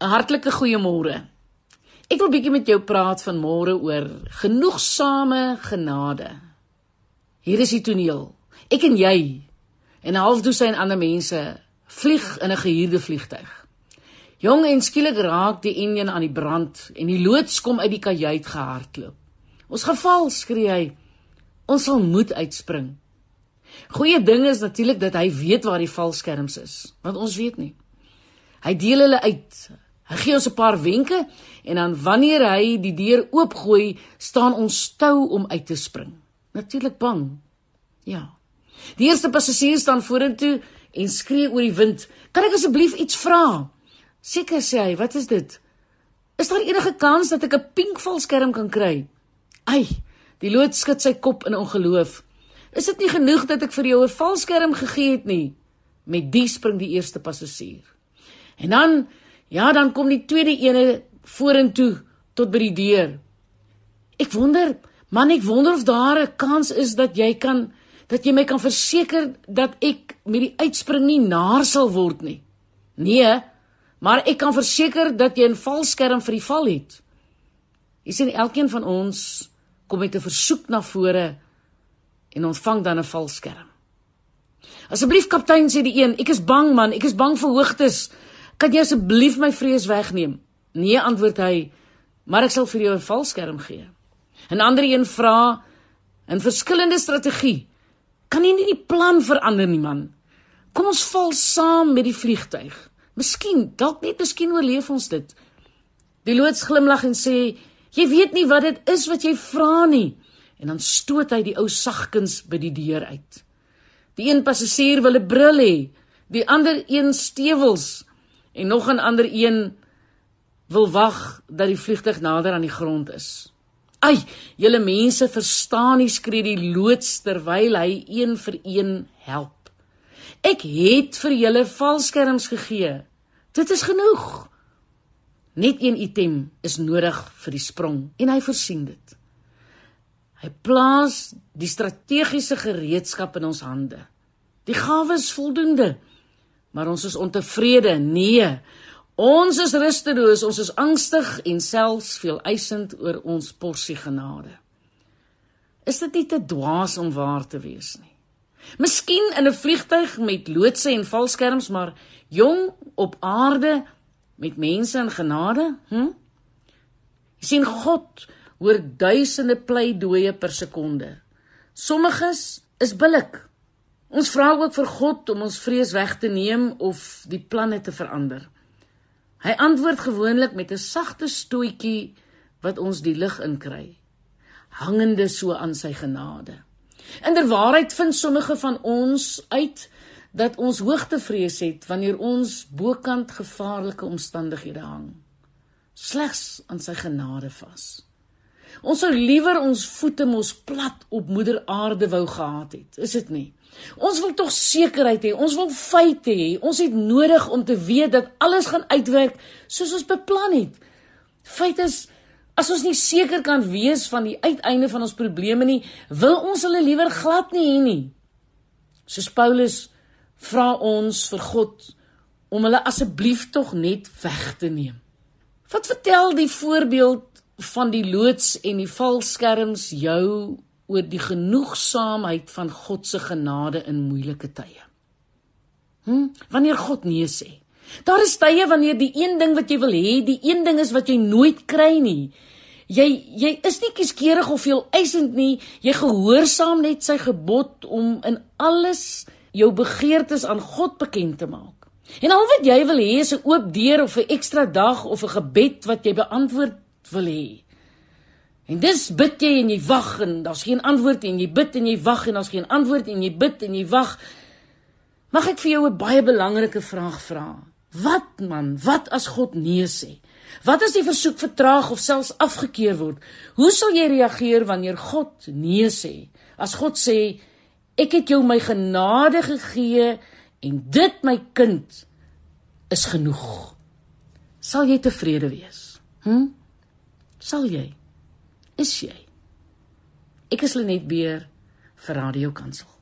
'n Hartlike goeiemôre. Ek wil bietjie met jou praat vanmôre oor genoegsame genade. Hier is die toneel. Ek en jy en 'n half dosyn ander mense vlieg in 'n gehuurde vliegtyg. Jong en skielik raak die enjin aan die brand en die loods kom uit die kajuit gehardloop. Ons geval skree hy. Ons sal moet uitspring. Goeie ding is natuurlik dat hy weet waar die valskerms is, want ons weet nie. Hy deel hulle uit. Hy gee ons 'n paar wenke en dan wanneer hy die deur oopgooi, staan ons stou om uit te spring. Natuurlik bang. Ja. Die eerste passasier staan vorentoe en skree oor die wind: "Kan ek asseblief iets vra?" Seker sê hy, "Wat is dit?" "Is daar enige kans dat ek 'n pink valskerm kan kry?" "Ai." Die lood skud sy kop in ongeloof. "Is dit nie genoeg dat ek vir jou 'n valskerm gegee het nie?" Met die spring die eerste passasier. En dan Ja, dan kom die tweede ene vorentoe tot by die deur. Ek wonder, man, ek wonder of daar 'n kans is dat jy kan dat jy my kan verseker dat ek met die uitspring nie naar sal word nie. Nee, maar ek kan verseker dat jy 'n valskerm vir die val het. Jy sien elkeen van ons kom met 'n versoek na vore en ontvang dan 'n valskerm. Asseblief kaptein sê die een, ek is bang man, ek is bang vir hoogtes. Kan jy asseblief my vrees wegneem? Nee, antwoord hy, maar ek sal vir jou 'n valskerm gee. 'n Ander een vra 'n verskillende strategie. Kan jy nie die plan verander nie, man? Kom ons val saam met die vliegtyg. Miskien, dalk net miskien oorleef ons dit. Die loods glimlag en sê, "Jy weet nie wat dit is wat jy vra nie." En dan stoot hy die ou sagkens by die deur uit. Die een passasier wil 'n bril hê, die ander een stewels en nog 'n ander een wil wag dat die vliegtuig nader aan die grond is. Ai, julle mense verstaan nie skree die loods terwyl hy een vir een help. Ek het vir julle valskerms gegee. Dit is genoeg. Net een item is nodig vir die sprong en hy voorsien dit. Hy plaas die strategiese gereedskap in ons hande. Die gawes is voldoende maar ons is ontevrede. Nee. Ons is rusteloos, ons is angstig en selfs veel eisend oor ons porsie genade. Is dit nie te dwaas om waar te wees nie? Miskien in 'n vliegtyg met loodse en valskerms, maar jong op aarde met mense in genade? Hm? Jy sien God hoor duisende pleidooie per sekonde. Sommiges is billik, Ons vra ook vir God om ons vrees weg te neem of die planne te verander. Hy antwoord gewoonlik met 'n sagte stoetjie wat ons die lig inkry, hangende so aan sy genade. Inderwaarheid vind sommige van ons uit dat ons hoogtevrees het wanneer ons bokant gevaarlike omstandighede hang, slegs aan sy genade vas. Ons sou liewer ons voete mos plat op moeder aarde wou gehad het, is dit nie? Ons wil tog sekerheid hê. Ons wil feite hê. Ons het nodig om te weet dat alles gaan uitwerk soos ons beplan het. Feit is as ons nie seker kan wees van die uiteinde van ons probleme nie, wil ons hulle liewer glad nie hê nie. Soos Paulus vra ons vir God om hulle asseblief tog net weg te neem. Wat vertel die voorbeeld van die loods en die valskerms jou oor die genoegsaamheid van God se genade in moeilike tye. Hm, wanneer God nee sê. Daar is tye wanneer die een ding wat jy wil hê, die een ding is wat jy nooit kry nie. Jy jy is nie kieskeurig of veel eisend nie. Jy gehoorsaam net sy gebod om in alles jou begeertes aan God bekend te maak. En al wat jy wil hê is 'n oop deur of 'n ekstra dag of 'n gebed wat jy beantwoord wil hê. En dis bid jy en jy wag en daar's geen antwoord en jy bid en jy wag en daar's geen antwoord en jy bid en jy wag. Mag ek vir jou 'n baie belangrike vraag vra? Wat man, wat as God nee sê? Wat as die versoek vertraag of selfs afgekeur word? Hoe sal jy reageer wanneer God nee sê? As God sê ek het jou my genade gegee en dit my kind is genoeg. Sal jy tevrede wees? Hm? Sal jy? is jy? Ek is Lenet Beer vir Radio Kansel.